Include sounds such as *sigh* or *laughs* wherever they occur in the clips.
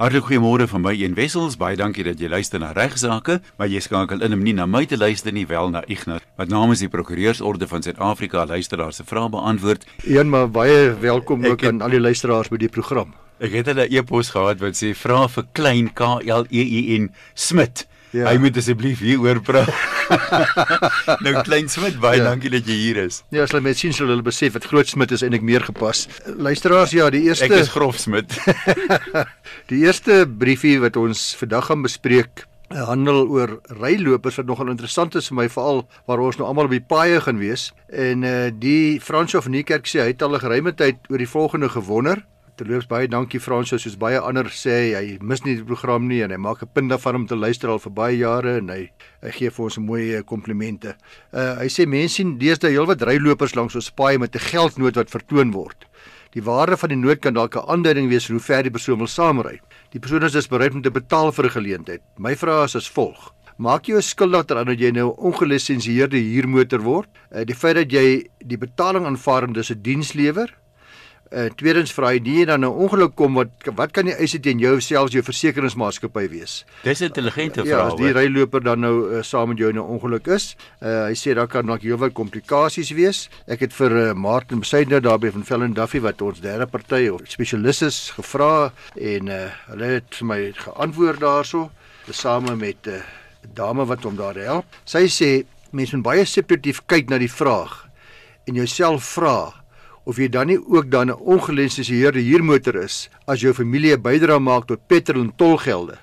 Hartlik goeiemôre van my een wessels. Baie dankie dat jy luister na regsaake, maar jy skakel in om nie na my te luister nie, wel na Ignas. Wat namens die Prokureursorde van Suid-Afrika luisteraars se vrae beantwoord. Een maar baie welkom ook aan al die luisteraars by die program. Ek het 'n e-pos gehad wat sê vra vir klein K L E I N Smit. Ja. Hy moet asseblief hier oor praat. *laughs* nou klein Smit, baie ja. dankie dat jy hier is. Ja, as hulle met sien sou hulle besef dat groot Smit is eintlik meer gepas. Luisteraars, ja, die eerste Ek is grof Smit. *laughs* die eerste briefie wat ons vandag gaan bespreek handel oor rylopers wat nogal interessant is vir my veral waar ons nou almal op die paaie gaan wees en uh, die Fransjo van Niekerk sê hy het al 'n geruime tyd oor die volgende gewonder Terloops baie dankie Frans soos baie ander sê hy mis nie die program nie en hy maak 'n punt daarvan om te luister al vir baie jare en hy hy gee vir ons 'n mooi eh, komplimente. Uh hy sê mense sien deesdae heelwat rylopers langs ons paai met 'n geldnoot wat vertoon word. Die waarde van die noot kan dalk 'n aanduiding wees hoe ver die persoon wil saamry. Die persoon is dus bereid om te betaal vir 'n geleentheid. My vraag is as volg: Maak jy 'n daaraan dat jy nou 'n ongelisensieerde huurmotor word? Uh, die feit dat jy die betaling aanvaar en dis 'n diens lewer? Uh, tweedens vra hy nie dan 'n ongeluk kom wat wat kan die eise teen jou selfs jou versekeringsmaatskappy wees? Dis 'n intelligente vraag. Ja, as die ryloper dan nou uh, saam met jou in 'n ongeluk is, uh, hy sê daar kan dalk heelwat komplikasies wees. Ek het vir uh, Martin Besaidner daarby van Fellen Duffy wat ons derde party of spesialis is gevra en uh, hulle het vir my geantwoord daaroor, tesame met 'n uh, dame wat hom daar help. Sy sê mense moet baie sensitief kyk na die vraag en jouself vra of jy dan nie ook dan 'n ongelisensieerde huurmotor is as jou familie 'n bydrae maak tot petrol en tolgelde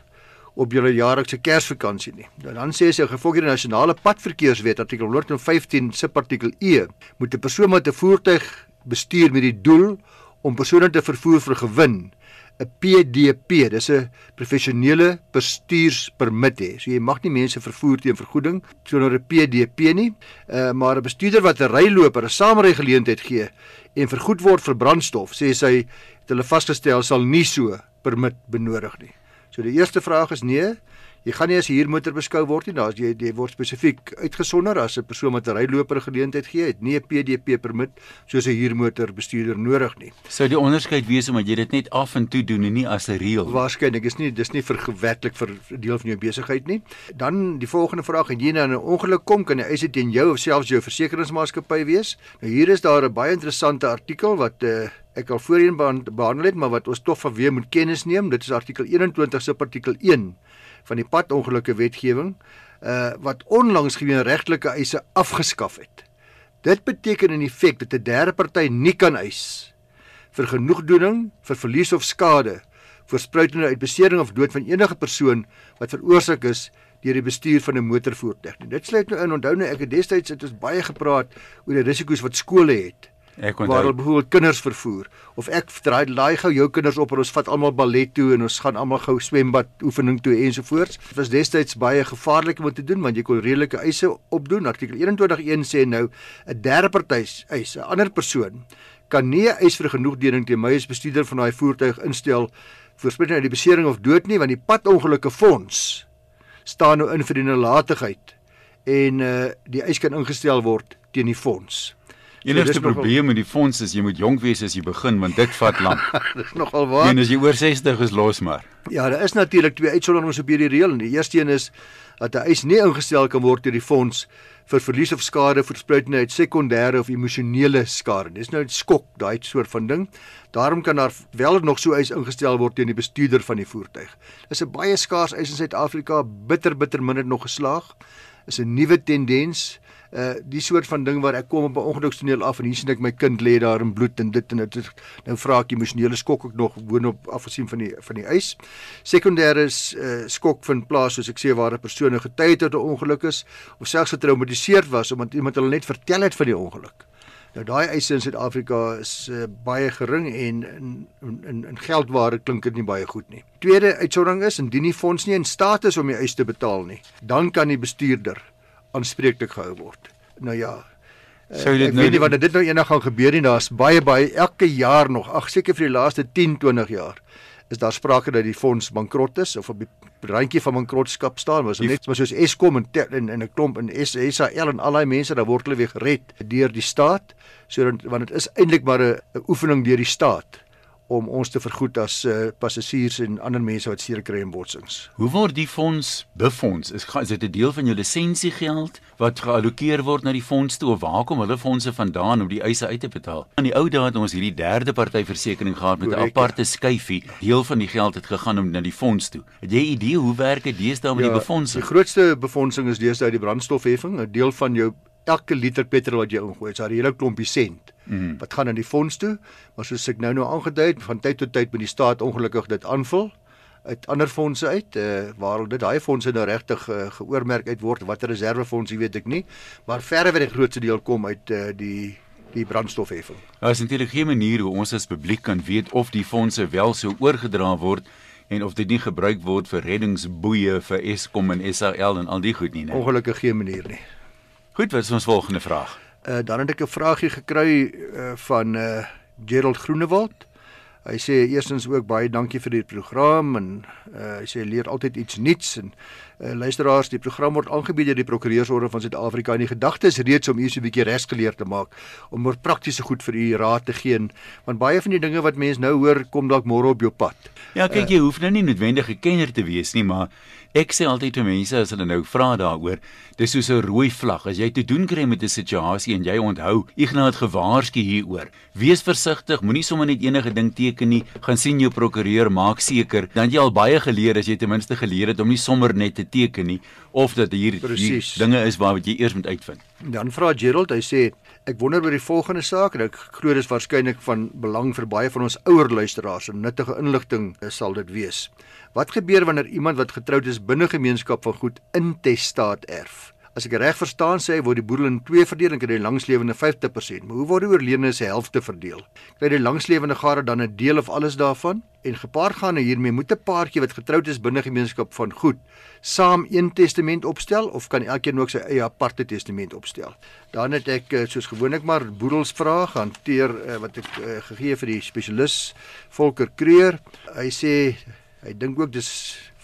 op julle jaarlikse Kersvakansie nie. Nou, dan sê sy gevolg die nasionale padverkeerswet artikel 115 subartikel E moet 'n persoon met 'n voertuig bestuur met die doel om persone te vervoer vir gewin 'n PDP, dis 'n professionele bestuurspermit hê. So jy mag nie mense vervoer teen vergoeding sonder 'n PDP nie. Uh maar 'n bestuurder wat 'n ryloper 'n saamrygeleentheid gee en vergoed word vir brandstof, sê sy het hulle vasgestel sal nie so permit benodig nie. So die eerste vraag is nee, jy gaan nie as huurmotor beskou word nie. Daar's jy jy word spesifiek uitgesonder as 'n persoon wat 'n ryloper geleentheid gee, het nie 'n PDP permit soos 'n huurmotor bestuurder nodig nie. Sou die onderskeid wees omdat jy dit net af en toe doen en nie as 'n reël? Waarskynlik is nie dis nie vir gewetlik vir deel van jou besigheid nie. Dan die volgende vraag, en jy nou 'n ongeluk kom, kan jy eis teen jou of selfs jou versekeringsmaatskappy wees? Nou hier is daar 'n baie interessante artikel wat 'n uh, ek al voorheen behandel het, maar wat ons tog van weer moet kennis neem. Dit is artikel 21 se artikel 1 van die padongelukke wetgewing uh wat onlangs geween regtelike eise afgeskaf het. Dit beteken in feite dat 'n derde party nie kan eis vir genoegdoening vir verlies of skade voorspruitende uit besering of dood van enige persoon wat veroorsaak is deur die bestuur van 'n motorvoertuig. Dit sluit nou in onthou nou ek het destyds het ons baie gepraat oor die risiko's wat skole het Ek onthou waar hulle byvoorbeeld kinders vervoer of ek draai laai gou jou kinders op en ons vat almal ballet toe en ons gaan almal gou swembad oefening toe ensovoorts. Dit was destyds baie gevaarlik om te doen want jy kon redelike eise opdoen. Artikel 21.1 sê nou 'n derde party eis, 'n ander persoon kan nie eis vir genoegdoening teen my as bestuurder van daai voertuig instel voorspruit uit die besering of dood nie want die padongelukke fonds staan nou in vir die nalatigheid en uh die eis kan ingestel word teen die fonds. Enigste probleem met die fonds is jy moet jonk wees as jy begin want dit vat lank. *laughs* dis nogal waar. En as jy oor 60 is los maar. Ja, daar is natuurlik twee uitsonderings op hierdie reël. Die eerste een is dat 'n eis nie ingestel kan word deur die fonds vir verlies of skade verspreidende uit sekondêre of emosionele skade. Dis nou 'n skok, daai soort van ding. Daarom kan daar wel nog so eis ingestel word teen die bestuurder van die voertuig. Dis 'n baie skaars eis in Suid-Afrika, bitter bitter min het nog geslaag. Is 'n nuwe tendens uh die soort van ding waar ek kom op 'n ongelukstoneel af en hier sien ek my kind lê daar in bloed en dit en dit nou vra ek emosionele skok ook nog woon op afgesien van die van die eis. Sekondêre is uh skok vind plaas soos ek sê waar 'n persoon getuie het dat 'n ongeluk is of selfs getraumatiseerd was omdat iemand hulle net vertel het van die ongeluk. Nou daai eise in Suid-Afrika is uh, baie gering en in in in geldware klink dit nie baie goed nie. Tweede uitsondering is indien die fonds nie in staat is om die eis te betaal nie, dan kan die bestuurder aanspreeklik gehou word. Nou ja. Sou dit nou weet nie wat dit nou eendag gaan gebeur nie. Daar's baie baie elke jaar nog, ag seker vir die laaste 10, 20 jaar is daar sprake dat die fonds bankrot is of op die randjie van bankrotskap staan. Was net maar soos Eskom en en, en 'n klomp in SAL en al daai mense, daar word hulle weer gered deur die staat. So want dit is eintlik maar 'n oefening deur die staat om ons te vergoed as uh, passasiers en ander mense wat seer kry in botsings. Hoe word die fonds befonds? Is, is dit 'n deel van jou lisensiegeld wat geallokeer word na die fonds toe of waar kom hulle fondse vandaan om die eise uit te betaal? Aan die ou dae het ons hierdie derde party versekerings gehad met 'n aparte skyfie. Deel van die geld het gegaan om na die fonds toe. Het jy 'n idee hoe werk dit deesdae met ja, die befondsing? Die grootste befondsing is deesdae die brandstofheffing, 'n deel van jou elke liter petrol wat jy ingooi, is daar 'n hele klompie sent mm. wat gaan aan die fonds toe. Maar soos ek nou nou aangedui het, van tyd tot tyd moet die staat ongelukkig dit aanvul uit ander fondse uit uh, waar dit daai fondse nou regtig uh, geoormerk uit word watter reservefondse weet ek nie maar verre wat die grootste deel kom uit uh, die die brandstofheffing. Daar is natuurlik geen manier hoe ons as publiek kan weet of die fondse wel so oorgedra word en of dit nie gebruik word vir reddingsboeie vir Eskom en SAL en al die goed nie. nie. Ongelukkig geen manier nie. Goed, wat is ons volgende vraag? Uh dan het ek 'n vraagie gekry uh, van uh Gerald Groenewald. Hy sê eerstens ook baie dankie vir die program en uh, hy sê leer altyd iets nuuts en uh, luisteraars die program word aangebied deur die Prokureursorde van Suid-Afrika en die gedagte is reeds om u so 'n bietjie resgeleer te maak om meer praktiese goed vir u raad te gee want baie van die dinge wat mense nou hoor kom dalk môre op jou pad. Ja, kyk jy hoef nou nie noodwendig 'n kenner te wees nie, maar Ek sê altyd vir mense as hulle nou vra daaroor, dis soos 'n rooi vlag. As jy te doen kry met 'n situasie en jy onthou, Ignas het gewaarsku hieroor. Wees versigtig, moenie sommer net enige ding teken nie. Gaan sien jou prokureur, maak seker dan jy al baie geleer as jy ten minste geleer het om nie sommer net te teken nie of dat hier, hier dinge is waar wat jy eers moet uitvind. Dan vra Gerald, hy sê ek wonder oor die volgende saak en ek glo dit is waarskynlik van belang vir baie van ons ouer luisteraars en nuttige inligting sal dit wees. Wat gebeur wanneer iemand wat getroud is binne gemeenskap van goed intestaat erf? As ek reg verstaan sê hy word die boedel in twee verdeel en kry die langslewende 50%. Maar hoe word die oorledene se helfte verdeel? Kry die langslewende gade dan 'n deel of alles daarvan? En gepaardgaande hiermee moet 'n paartjie wat getroud is binne gemeenskap van goed saam een testament opstel of kan elkeen ook sy eie aparte testament opstel? Dan het ek eh, soos gewoonlik maar boedelsvraag hanteer eh, wat ek eh, gegee vir die spesialis Volker Kreer. Hy sê Hy dink ook dis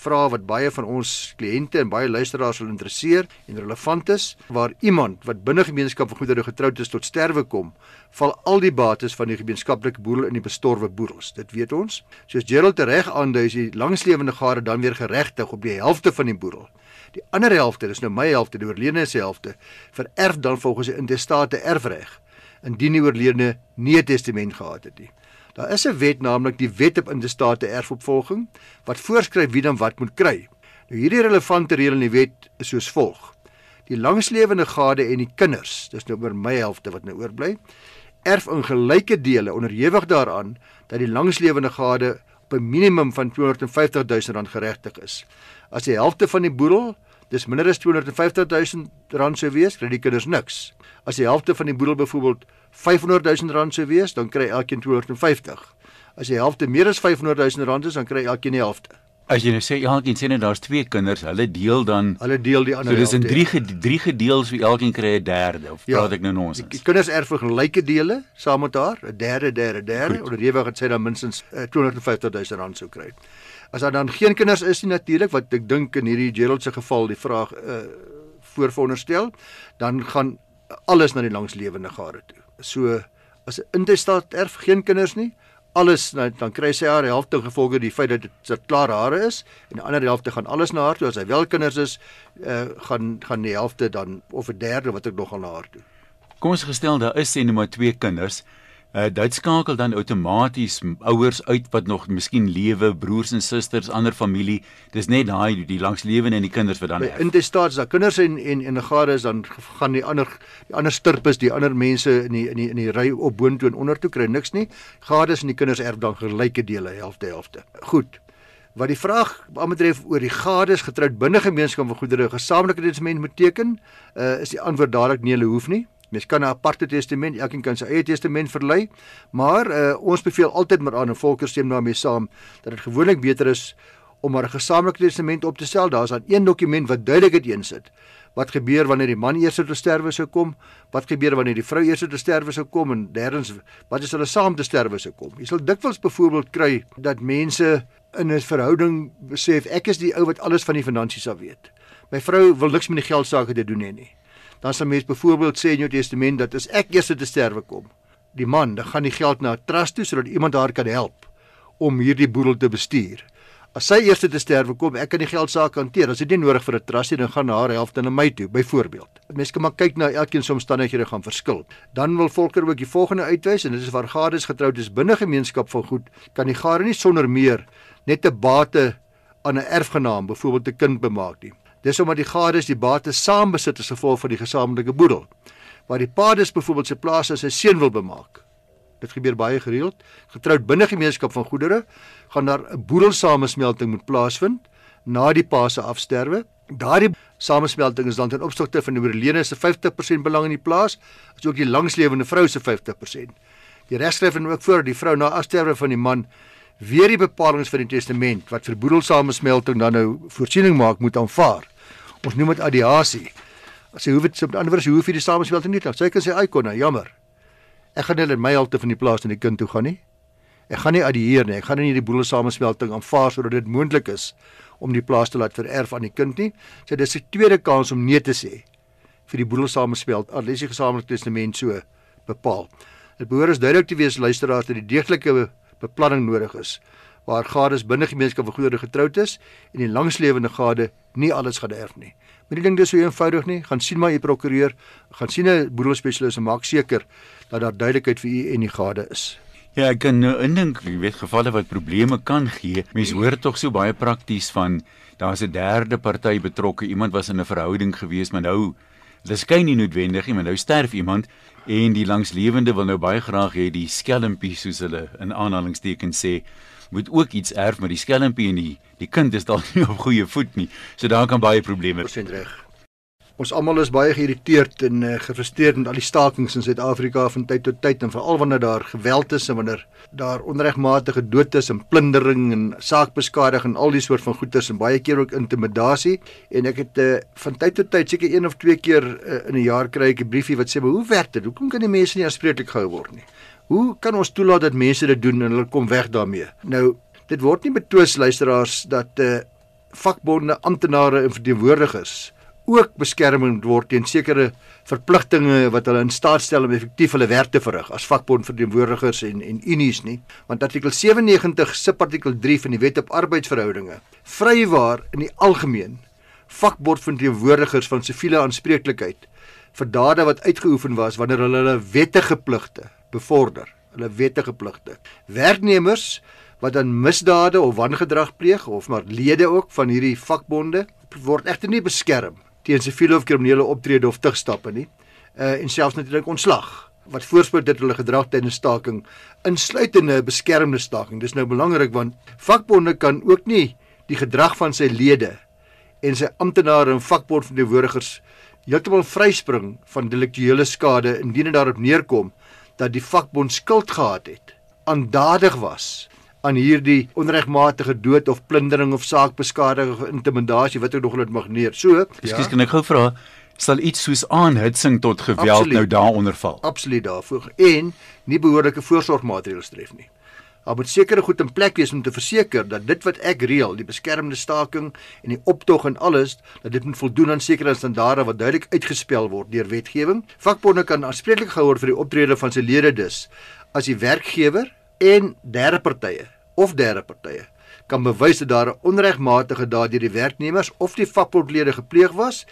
vrae wat baie van ons kliënte en baie luisteraars sal interesseer en relevant is waar iemand wat binne gemeenskap van goedere getroud is tot sterwe kom, val al die bates van die gemeenskaplike boedel in die bestorwe boedels. Dit weet ons. Soos Gerald reg aandui, is die langslewende gade dan weer geregtig op die helfte van die boedel. Die ander helfte, dis nou my helfte, die oorledene se helfte, vererf dan volgens die intestate erfreg indien die oorledene nie 'n testament gehad het nie. Daar is 'n wet, naamlik die Wet op Intestate Erfopvolging, wat voorskryf wie dan wat moet kry. Nou hierdie relevante reël in die wet is soos volg: Die langslewende gade en die kinders, dis nou oor my helfte wat nou oorbly, erf in gelyke dele onderhewig daaraan dat die langslewende gade op 'n minimum van 250 000 rand geregtig is. As die helfte van die boedel dis minder as 250 000 rand sou wees, kry die kinders niks. As die helfte van die boedel byvoorbeeld 500 000 rand sou wees, dan kry elkeen 250. As die helfte meer as 500 000 rand is, dan kry elkeen die helfte. As jy nou sê elkeen sê net daar's twee kinders, hulle deel dan Hulle deel die ander. So dis in drie drie gedeels wie elkeen kry 'n derde of ja, praat ek nou nonsens? Die kinders erf gelyke dele saam met haar, 'n derde, derde, derde, onder ewig het sy dan minstens uh, 250 000 rand sou kry. As daar dan geen kinders is nie natuurlik wat ek dink in hierdie Gerald se geval die vraag uh voorveronderstel, dan gaan alles na die langslewende gade toe so as 'n intestaat erf geen kinders nie, alles nou dan kry sy haar helfte gevolge die feit dat dit klaar hare is en die ander helfte gaan alles na haar toe as hy wel kinders is, uh, gaan gaan die helfte dan of 'n derde wat ek nog aan haar toe. Kom ons gestel daar is sê net maar twee kinders. Uh dit skakel dan outomaties ouers uit wat nog miskien lewe, broers en susters, ander familie. Dis net daai die langslewende en die kinders wat dan erf. In die staats daar kinders en en en gade is dan gaan die ander die ander stirpes, die ander mense in die in die in die ry op boontoe en onder toe kry niks nie. Gades en die kinders erf dan gelyke dele, helfte helfte. Goed. Wat die vraag aanbetref oor die gades getroud binne gemeenskap van goedere gesamentlike testament moet teken, uh, is die antwoord dadelik nee, hulle hoef nie. Mens kan 'n aparte testament, elkeen kan sy eie testament verlei, maar uh, ons beveel altyd maar aan 'n volkerstem daarmee saam dat dit gewoonlik beter is om maar 'n gesamentlike testament op te stel. Daar's dan een dokument wat duidelik dit insit. Wat gebeur wanneer die man eers te sterwe sou kom? Wat gebeur wanneer die vrou eers te sterwe sou kom? En derdens, wat as hulle saam te sterwe sou kom? Jy sal dikwels byvoorbeeld kry dat mense in 'n verhouding besef ek is die ou wat alles van die finansies af weet. My vrou wil niks met die geld sake te doen hê nie dan sal mens byvoorbeeld sê in jou testament dat as ek eers te sterwe kom, die man, dan gaan die geld na 'n trust toe sodat iemand haar kan help om hierdie boedel te bestuur. As sy eerste te sterwe kom, ek kan die geld saak hanteer. As dit nie nodig vir 'n trust nie, dan gaan haar helfte na my toe, byvoorbeeld. Mense kan maar kyk na elkeen se omstandighede gaan verskil. Dan wil Volker ook die volgende uitwys en dit is waar gades getroud is binne gemeenskap van goed, kan die gade nie sonder meer net 'n bate aan 'n erfgenaam, byvoorbeeld 'n kind bemaak nie. Dis omdat die gades die bate saam besit as gevolg van die gesamentlike boedel. Waar die paades byvoorbeeld sy plaas as 'n seun wil bemaak. Dit gebeur baie gereeld. Getroud binne gemeenskap van goedere gaan daar 'n boedelsamesmelting moet plaasvind na die pa se afsterwe. Daardie samesmelting is dan ten opsigte van die oorledene se 50% belang in die plaas, asook die langslewende vrou se 50%. Die regskryf en ook voor die vrou na afsterwe van die man weer die bepalinge van die testament wat vir boedelsamesmelting dan nou voorsiening maak moet aanvaar. Ons noem dit adiasie. As jy hoef dit met ander woorde, jy hoef nie die samesmelting nie te. Sy kan sê ai kon, jammer. Ek gaan net my halte van die plaas na die kind toe gaan nie. Ek gaan nie adieer nie. Ek gaan nie die boedelsamesmelting aanvaar sodat dit moontlik is om die plaas te laat vererf aan die kind nie. So dis 'n tweede kans om nee te sê vir die boedelsamesmelt. Alles die gesamentlike testament so bepaal. Dit behoort as duidelik te wees luisteraars dat die deeglike beplanning nodig is waar gades binne gemeenskap van goedere getroud is en die langslewende gade nie alles gaan erf nie. Maar die ding dis so eenvoudig nie. Gaan sien maar u prokureur, gaan sien 'n boedelspesialis en maak seker dat daar duidelikheid vir u en die gade is. Ja, ek kan nou indink, jy weet gevalle wat probleme kan gee. Mense hoor tog so baie prakties van daar's 'n derde party betrokke. Iemand was in 'n verhouding gewees, maar nou dis skyn nie noodwendig nie, maar nou sterf iemand en die langslewende wil nou baie graag hê die skelmpie soos hulle in aanhalingstekens sê moet ook iets erf met die skelmpie en die die kind is dalk nie op goeie voet nie. So daar kan baie probleme. Ons sien reg. Ons almal is baie geïrriteerd en uh, gefrustreerd met al die stakings in Suid-Afrika van tyd tot tyd en veral wanneer daar geweld is en wanneer daar onregmatige dood is en plundering en saakbeskadiging en al die soort van goeters en baie keer ook intimidasie en ek het uh, van tyd tot tyd seker een of twee keer uh, in 'n jaar kry ek 'n briefie wat sê maar hoe werk dit? Hoekom kan die mense nie aanspreeklik gehou word nie? Hoe kan ons toelaat dat mense dit doen en hulle kom weg daarmee? Nou, dit word nie betwis luisteraars dat uh, vakbonde amptenare en verteenwoordigers ook beskerming word teen sekere verpligtinge wat hulle in staat stel om effektief hulle werk te verrig as vakbondverteenwoordigers en en unies nie want artikel 97 subartikel 3 van die wet op arbeidsverhoudinge vrywaar in die algemeen vakbondverteenwoordigers van siviele aanspreeklikheid vir dade wat uitgeoefen was wanneer hulle hulle wettige pligte bevorder hulle wettige pligte werknemers wat dan misdade of wangedrag pleeg of maar lede ook van hierdie vakbonde word egter nie beskerm teen siviele of kriminele optrede of tugstappe nie. Uh en selfs natuurlik ontslag wat voorspel dit hulle gedrag tydens staking insluitende beskermde staking. Dis nou belangrik want vakbonde kan ook nie die gedrag van sy lede en sy amptenare en vakbondverteenwoordigers heeltemal vryspring van delektuele skade indien dit daarop neerkom dat die vakbond skuld gehad het, aandadig was aan hierdie onregmatige dood of plundering of saakbeskadiging of intimidasie wat ook nog net mag neer. So, ekskuus ja. kan ek gou vra sal iets soos aanhitsing tot geweld Absoluut. nou daaronder val? Absoluut daarvoor en nie behoorlike voorsorgmaatreëls tref nie. Daar moet sekere goed in plek wees om te verseker dat dit wat ek reël, die beskermde staking en die optog en alles, dat dit moet voldoen aan sekere standaarde wat duidelik uitgespel word deur wetgewing. Vakbonde kan aanspreeklik gehou word vir die optrede van sy lede dus as die werkgewer en derde partye of derde partye kan bewys dat daar 'n onregmatige daad deur die werknemers of die vakbondlede gepleeg was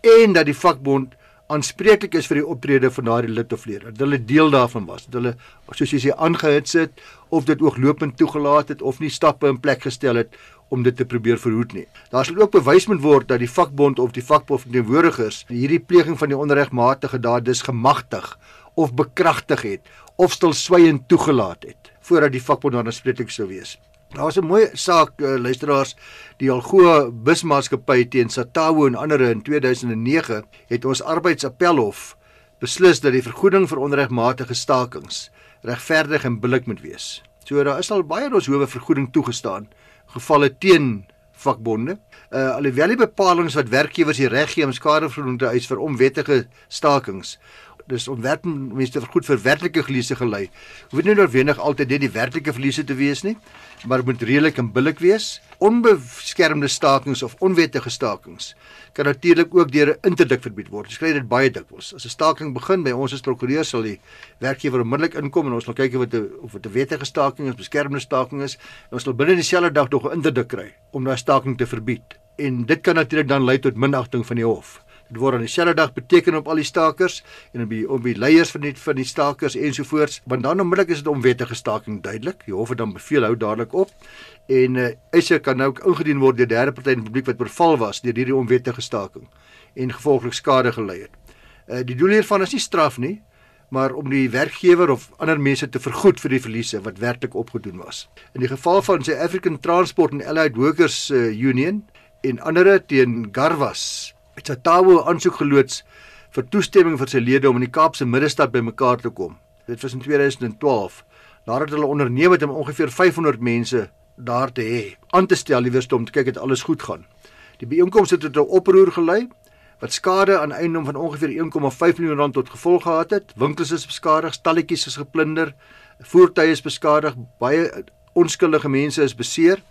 en dat die vakbond aanspreeklik is vir die optrede van daardie lid of lede. Dat hulle deel daarvan was. Dat hulle soos jy sê aangehits het of dit ooglopend toegelaat het of nie stappe in plek gestel het om dit te probeer verhoed nie. Daar sal ook bewys moet word dat die vakbond of die vakbondverteenwoordigers hierdie pleging van die onregmatige daad dus gemagtig of bekragtig het of stilswygend toegelaat het voordat die vakbond dan aanspreeklik sou wees. Daar's 'n mooi saak uh, luisteraars die Algoa busmaatskappy teen Satawo en ander in 2009 het ons arbeidsappelhof beslis dat die vergoeding vir onregmatige stakings regverdig en billik moet wees. So daar is al baie ons howe vergoeding toegestaan gevalle teen vakbonde. Uh alhoewel die bepalinge wat werkgewers die reg gee om skadevergoeding te eis vir onwettige stakings dis om mense te vergoed vir werklike verliese gelei. Hoef nie noodwendig altyd net die werklike verliese te wees nie, maar moet redelik en billik wees. Onbeskermde stakings of onwettige stakings kan natuurlik ook deur 'n interdik verbied word. Ons kry dit baie dikwels. As 'n staking begin by ons as prokureur sal die werkgewer onmiddellik inkom en ons sal kyk of dit 'n of dit 'n wettige staking is, beskermde staking is. En ons sal binne dieselfde dag nog 'n interdik kry om daai staking te verbied. En dit kan natuurlik dan lei tot minagting van die hof. Dit word aan dieselfde dag beteken op al die stakers en op die op die leiers van die van die stakers ensovoorts, want dan onmiddellik is dit onwettige staking duidelik. Die hof het dan beveel hou dadelik op en uh, eise kan nou ook ingedien word deur derde party in die publiek wat verval was deur hierdie onwettige staking en gevolglik skade gelei het. Uh, die doel hiervan is nie straf nie, maar om die werkgewer of ander mense te vergoed vir die verliese wat werklik opgedoen was. In die geval van sy African Transport and Allied Workers uh, Union en ander teen Garwas het Satawo aansoek geloods vir toestemming vir sy lede om in die Kaapse middestad bymekaar te kom. Dit was in 2012 nadat hulle onderneem het om ongeveer 500 mense daar te hê, aan te stel liewers om te kyk dat alles goed gaan. Die byeenkomste het tot 'n oproer gelei wat skade aan eiendom van ongeveer 1,5 miljoen rand tot gevolg gehad het. Winkels is beskadig, stalletjies is geplunder, voertuie is beskadig, baie onskuldige mense is beseer.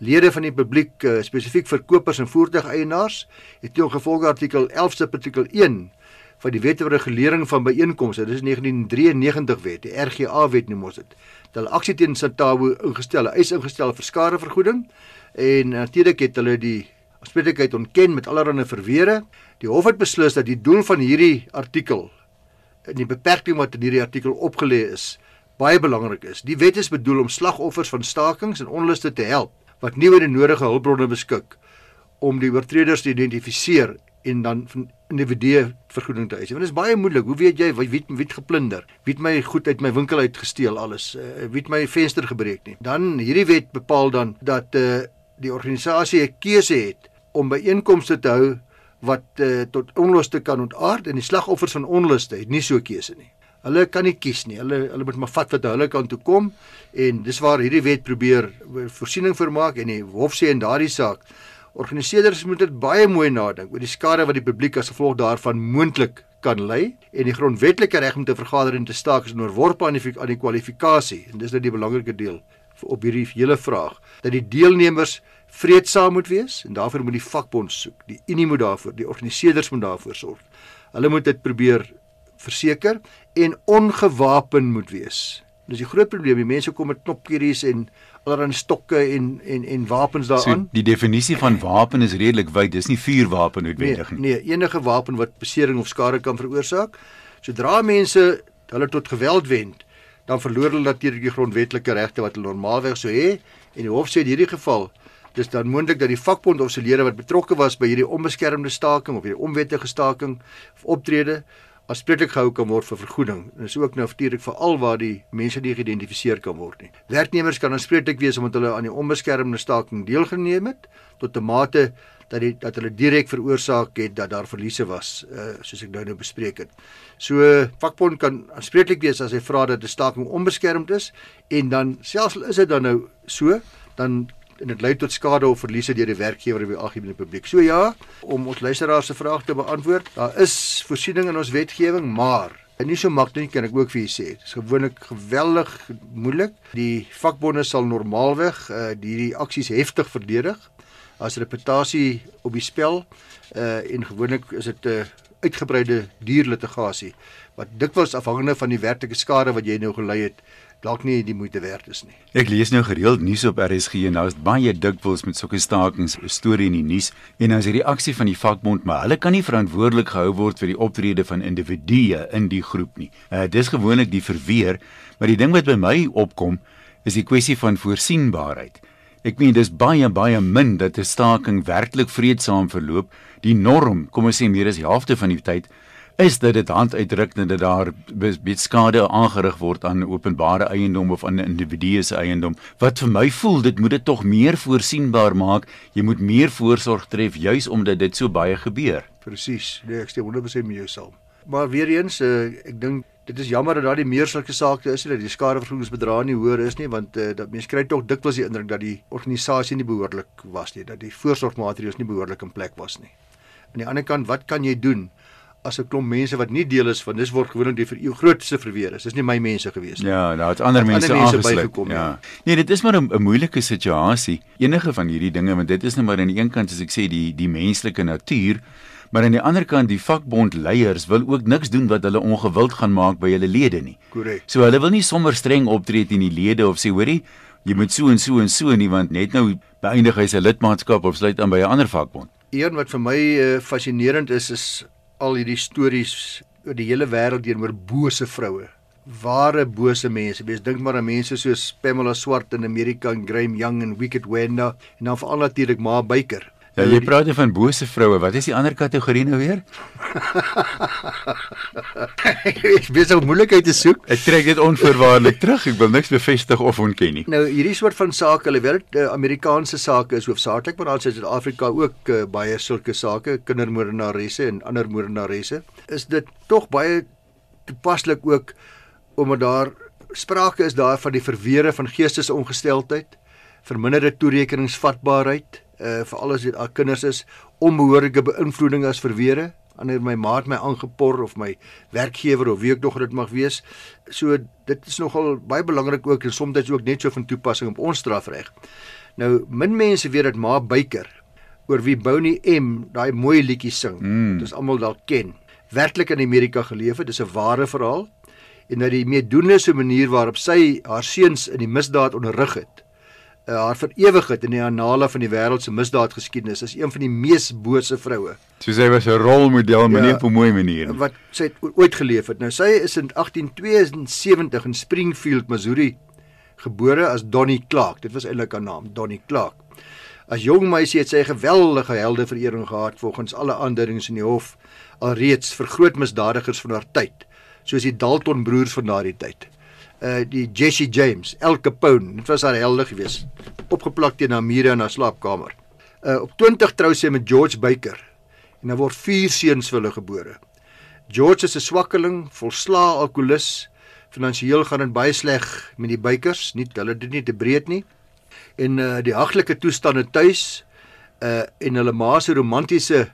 Lede van die publiek, uh, spesifiek verkopers en voertuigeienaars, het teen gevolge artikel 11 se artikel 1 van die wet oor regulering van byeenkomste, dis 1993 wet, die RGA wet noem ons dit hulle aksie teen Satawu ingestel, eis ingestel vir skadevergoeding en natuurlik het hulle die aanspreeklikheid ontken met allerlei verweere. Die hof het beslis dat die doel van hierdie artikel en die beperking wat in hierdie artikel opgelê is, baie belangrik is. Die wet is bedoel om slagoffers van stakings en onluste te help wat nie oor die nodige hulpbronne beskik om die oortreders te identifiseer en dan van individue vergoeding te eis. Want dit is baie moeilik. Hoe weet jy wie wie het geplunder? Wie het my goed uit my winkel uit gesteel alles? Uh, wie het my venster gebreek nie? Dan hierdie wet bepaal dan dat uh, die organisasie 'n keuse het om byeenkomste te hou wat uh, tot onluste kan ontaard en die slagoffers van onluste het nie so keuse nie. Hulle kan nie kies nie. Hulle hulle moet maar vat wat hulle kan toe kom en dis waar hierdie wet probeer voorsiening vir maak en die hof sê in daardie saak Organiseerders moet dit baie mooi nadink oor die skade wat die publiek as gevolg daarvan moontlik kan ly en die grondwetlike reg om te vergader en te staak is onderworpe aan die aan die kwalifikasie. En dis nou die belangrike deel op hierdie hele vraag dat die deelnemers vreedsaam moet wees en daarvoor moet die vakbond soek. Die unie moet daarvoor die organiseerders moet daarvoor sorg. Hulle moet dit probeer verseker en ongewapen moet wees dis die groot probleem die mense kom met knopkieries en allerlei stokke en en en wapens daaraan. So, die definisie van wapen is redelik wyd. Dis nie vuurwapen noodwendig nie. Nee, nee, enige wapen wat besering of skade kan veroorsaak. Sodra mense hulle tot geweld wend, dan verloor hulle natuurlik die grondwetlike regte wat hulle normaalweg sou hê. En die hof sê in hierdie geval dis dan moontlik dat die vakbond of se lede wat betrokke was by hierdie onbeskermde staking of hierdie onwettige staking of optrede aanspreeklik gehou kan word vir vergoeding. En dis ook nou natuurlik vir al waar die mense nie geïdentifiseer kan word nie. Werknemers kan aanspreeklik wees omdat hulle aan die onbeskermde staking deelgeneem het tot 'n mate dat die dat hulle direk veroorsaak het dat daar verliese was, uh, soos ek nou nou bespreek het. So vakbond kan aanspreeklik wees as hy vra dat 'n staking onbeskermd is en dan selfs is dit dan nou so, dan en dit lei tot skade of verliese deur die werkgewer of die algemene publiek. So ja, om ons luisteraars se vraag te beantwoord, daar is voorsiening in ons wetgewing, maar en nie so maklik kan ek ook vir julle sê. Dit is gewoonlik geweldig moeilik. Die vakbonde sal normaalweg uh hierdie aksies heftig verdedig as reputasie op die spel uh en gewoonlik is dit 'n uh, uitgebreide duur litigasie wat dikwels afhangende van die werklike skade wat jy nou gelei het dalk nie die moeite werd is nie. Ek lees nou gereeld nuus op RSG en daar's baie dikwels met sulke stakings storie in die nuus en as hierdie aksie van die vakbond maar hulle kan nie verantwoordelik gehou word vir die optrede van individue in die groep nie. Uh, dis gewoonlik die verweer, maar die ding wat by my opkom is die kwessie van voorsienbaarheid. Ek meen dis baie baie min dat 'n staking werklik vreedsaam verloop. Die norm, kom ons sê meer as die helfte van die tyd is dit dit handuitdruk dat daar baie skade aangerig word aan openbare eiendom of aan 'n individu se eiendom. Wat vir my voel dit moet dit tog meer voorsienbaar maak. Jy moet meer voorsorg tref juis omdat dit so baie gebeur. Presies nee ek stem 100% met jou saam maar weer eens uh, ek dink dit is jammer dat daar die meer sulke sake is dat die skadevergoedingsbedrag nie hoër is nie want uh, dat mense kry tog dikwels die indruk dat die organisasie nie behoorlik was nie dat die voorsorgmaatreëls nie behoorlik in plek was nie aan die ander kant wat kan jy doen as 'n klomp mense wat nie deel is van dis word gewoonlik die vir u grootste verweer is. Dis nie my mense gewees nie. Ja, daar het ander mense mense aangesluit. Ja. ja. Nee, dit is maar 'n moeilike situasie. Enige van hierdie dinge, want dit is nou maar aan die een kant as ek sê die die menslike natuur, maar aan die ander kant die vakbondleiers wil ook niks doen wat hulle ongewild gaan maak by hulle lede nie. Korrek. So hulle wil nie sommer streng optree teen die lede of sê hoorie, jy moet so en so en so nie want net nou beëindig hy sy lidmaatskap of sluit aan by 'n ander vakbond. Een wat vir my uh, fascinerend is is al hierdie stories oor die hele wêreld teenoor bose vroue. Ware bose mense. Wees dink maar aan mense soos Pamela Swart in Amerika en Graham Young en Wicked Wanda en dan veral natuurlik Ma Baker. Ja, jy praat nou van bose vroue. Wat is die ander kategorie nou weer? *laughs* Ek besig om moeilikheid te soek. Ek trek dit onvoorwaardelik terug. Ek wil niks bevestig of ontken nie. Nou hierdie soort van sake, hulle weet uh, Amerikaanse sake is hoofsaaklik, maar daar is in Suid-Afrika ook uh, baie sulke sake, kindermoordenaresse en ander moordenaresse. Is dit tog baie toepaslik ook omdat daar sprake is daar van die verweere van geestesongesteldheid, verminderde toerekeningsvatbaarheid, uh veral as dit al kinders is, onbehoorlike beïnvloeding as verweere wanneer my maat my aangepor of my werkgewer of wie ook nog dit mag wees. So dit is nogal baie belangrik ook en soms ook net so van toepassing op ons strafreg. Nou min mense weet dat Ma Buiker oor wie Bonnie M daai mooi liedjie sing. Mm. Dis almal dalk ken. Werklik in Amerika geleef het, dis 'n ware verhaal en dat die meedoenlose manier waarop sy haar seuns in die misdaad onderrig het, uh, haar vir ewig het in die annale van die wêreld se misdaadgeskiedenis is een van die mees bose vroue So sy was 'n rolmodel, maar Ja. nie op 'n mooi manier nie. wat sy het ooit geleef het. Nou sy is in 1872 in Springfield, Missouri gebore as Donnie Clark. Dit was eintlik haar naam, Donnie Clark. As jong meisie het sy 'n geweldige heldeverering gehad volgens alle aanduidings in die hof alreeds vir groot misdadigers van haar tyd, soos die Dalton broers van daardie tyd. Uh die Jesse James, Al Capone, dit was haar helde gewees, opgeplak teen haar mure in haar slaapkamer. Uh op 20 trou sy met George Baker en dan word vier seuns vir hulle gebore. George is 'n swakkeling, volslaa alkolikus. Finansiëel gaan dit baie sleg met die bykers, nie hulle dit nie te breed nie. En uh die haglike toestande tuis uh en hulle ma se romantiese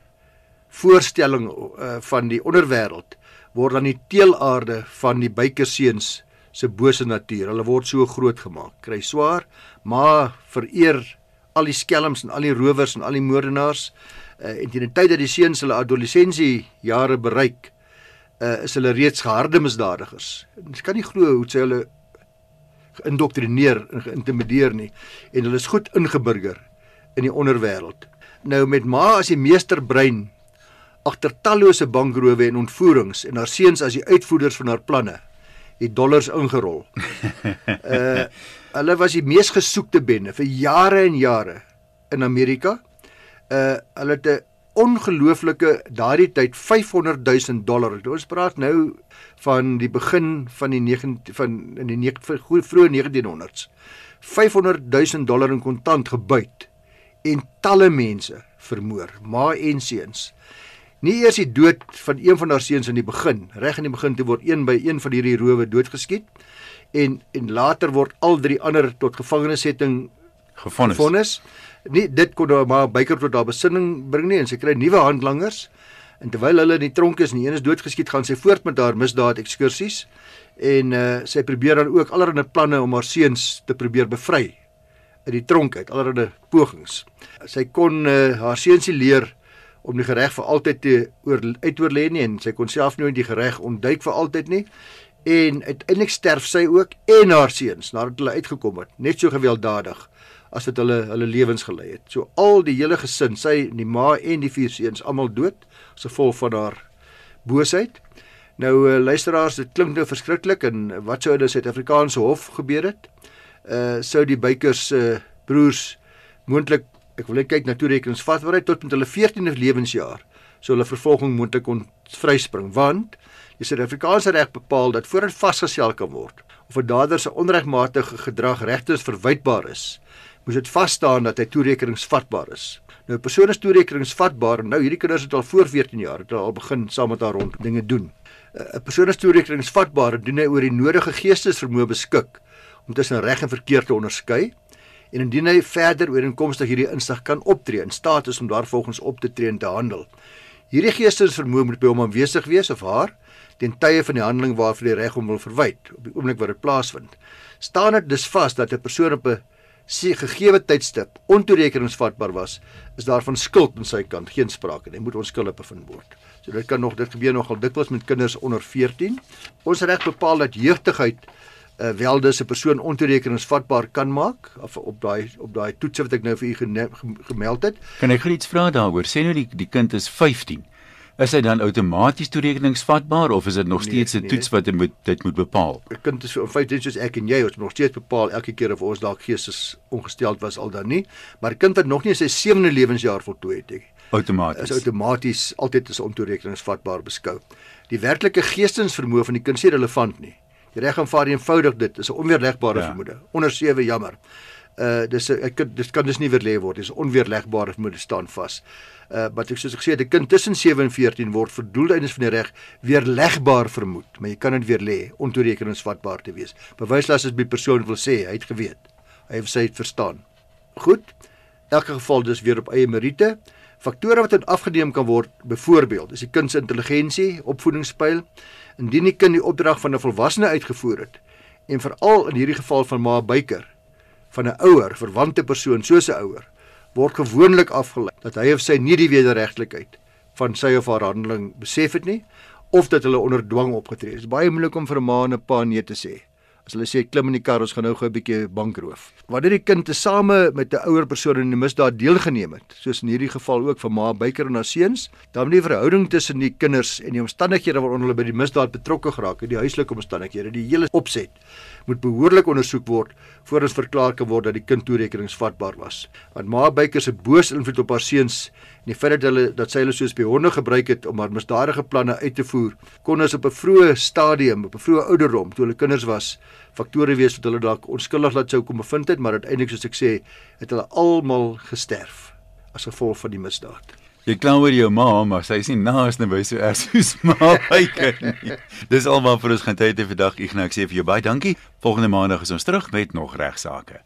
voorstelling uh van die onderwêreld word dan die teelaarde van die bykerseuns se bose natuur. Hulle word so groot gemaak. Kry swaar, maar vereer al die skelms en al die rowers en al die moordenaars. Uh, en teen die tyd dat die seuns hulle adolessensie jare bereik, uh, is hulle reeds geharde misdadigers. Jy kan nie glo hoe sy hulle geïndoktrineer en geïntimideer nie en hulle is goed ingeburger in die onderwêreld. Nou met ma as die meesterbrein agter tallose bankrowe en ontvoerings en haar seuns as die uitvoerders van haar planne, die dollars ingerol. Uh *laughs* hulle was die mees gesoekte bende vir jare en jare in Amerika. Uh hulle het 'n ongelooflike daardie tyd 500 000 dollar. Ons praat nou van die begin van die 9 van in die 9 vroeë 1900s. 500 000 dollar in kontant gebuit en talle mense vermoor, ma en seuns. Nie eers die dood van een van haar seuns in die begin, reg in die begin toe word een by een van hierdie rowe doodgeskiet en en later word al drie ander tot gevangenissetting Gefonnis. vonnis. Nie dit kon nou maar byker tot haar besinning bring nie en sy kry nuwe handlangers. En terwyl hulle in die tronk is en die een is doodgeskiet, gaan sy voort met haar misdaad ekskursies en uh, sy probeer dan ook allerlei planne om haar seuns te probeer bevry uit die tronk uit, allerlei pogings. Sy kon uh, haar seuns leer om die gereg vir altyd te oor uitoorlê nie en sy kon self nooit die gereg ontduik vir altyd nie. En uiteindelik sterf sy ook en haar seuns nadat hulle uitgekom het, net so gewelddadig as wat hulle hulle lewens gelei het. So al die hele gesin, sy, die ma en die vier seuns almal dood as gevolg van haar boosheid. Nou uh, luisteraars, dit klink nou verskriklik en wat sou in 'n Suid-Afrikaanse hof gebeur het? Uh sou die bykers uh, broers moontlik ek wil net kyk na toerekeningsvatbaarheid tot met hulle 14de lewensjaar sou hulle vervolging moontlik kon vryspring want die Suid-Afrikaanse reg bepaal dat voordat vasgestel kan word of 'n dader se onregmatige gedrag regtens verwytbaar is, moes dit vas staan dat hy toerekeningsvatbaar is. Nou 'n persoon is toerekeningsvatbaar en nou hierdie kinders het al voor 14 jaar het al begin saam met haar rond dinge doen. 'n Persoon is toerekeningsvatbaar indien hy oor die nodige geestesvermoë beskik om tussen reg en verkeerd te onderskei en indien hy verder ooreenkomstig hierdie insig kan optree in staat is om daarvolgens op te tree en te handel. Hierdie geestesvermoë moet by hom aanwesig wees of haar ten tye van die handeling waarvoor die reg hom wil verwyd op die oomblik wat dit plaasvind. Staan dit dus vas dat 'n persoon op 'n gegeewe tydstip ontoerekeningsvatbaar was, is daar van skuld aan sy kant geen sprake nie. Hy moet onskuldig bevind word. So dit kan nog dit gebeur nogal dikwels met kinders onder 14. Ons reg bepaal dat jeugtigheid uh, wel dis 'n persoon ontoerekeningsvatbaar kan maak of op daai op daai toets wat ek nou vir u gemeld het. Kan ek iets vra daaroor? Sê nou die die kind is 15. Is hy dan outomaties toerekeningsvatbaar of is dit nog nee, steeds 'n nee, toets wat hy moet dit moet bepaal? 'n Kind is in feite soos ek en jy, ons moet nog steeds bepaal elke keer of ons dalk geestes ongesteld was al dan nie, maar 'n kind wat nog nie sy sewende lewensjaar voltooi het nie, outomaties is outomaties altyd as ontoerekeningsvatbaar beskou. Die werklike geestesvermoë van die kind is relevant nie. Die reg aanvaar eenvoudig dit is 'n onweerlegbare ja. vermoede. Onder 7 jammer. Uh dis ek dit kan dus nie weerlê word. Dis onweerlegbare vermoede staan vas. Uh wat ek soos ek sê, 'n kind tussen 7 en 14 word vir doeleindes van die reg weerlegbaar vermoed, maar jy kan dit weer lê ontoerekeningsvatbaar te wees. Bewyslas is by persoon wil sê hy het geweet. Hy het sy het verstaan. Goed. Elke geval dis weer op eie meriete. Faktore wat afgeneem kan word, byvoorbeeld, is die kind se intelligensie, opvoedingspyl, indien die kind die opdrag van 'n volwassene uitgevoer het en veral in hierdie geval van ma byker van 'n ouer, verwante persoon soos 'n ouer, word gewoonlik afgelei dat hy of sy nie die wederregtelikheid van sy of haar handeling besef het nie of dat hulle onder dwang opgetree het. Dit is baie moeilik om vir 'n ma en 'n pa nee te sê. As hulle sê klim in die kar, ons gaan nou gou 'n bietjie bankroof. Wanneer die kind tesame met 'n ouer persoon in 'n misdaad deelgeneem het, soos in hierdie geval ook van ma Beyker en haar seuns, dan moet die verhouding tussen die kinders en die omstandighede waaronder hulle by die misdaad betrokke geraak het, die huislike omstandighede, die hele opset moet behoorlik ondersoek word voor ons verklaar kan word dat die kind toerekeningsvatbaar was. Want ma Beyker se boos invloed op haar seuns en die feit dat hulle dat sy hulle soos spionne gebruik het om haar misdadige planne uit te voer, kon ons op 'n vroeë stadium, op 'n vroeë ouderdom, toe hulle kinders was, faktore wees wat hulle dalk onskuldig laat sou kom bevind het, maar uiteindelik soos ek sê, het hulle almal gesterf as gevolg van die misdaad. Jy kla oor jou ma, maar sy is nie naas naby so erg soos ma *laughs* byker nie. Dis almal vir ons gaan tyd te vandag. Ignak sê vir jou baie dankie. Volgende maandag is ons terug met nog regsaake.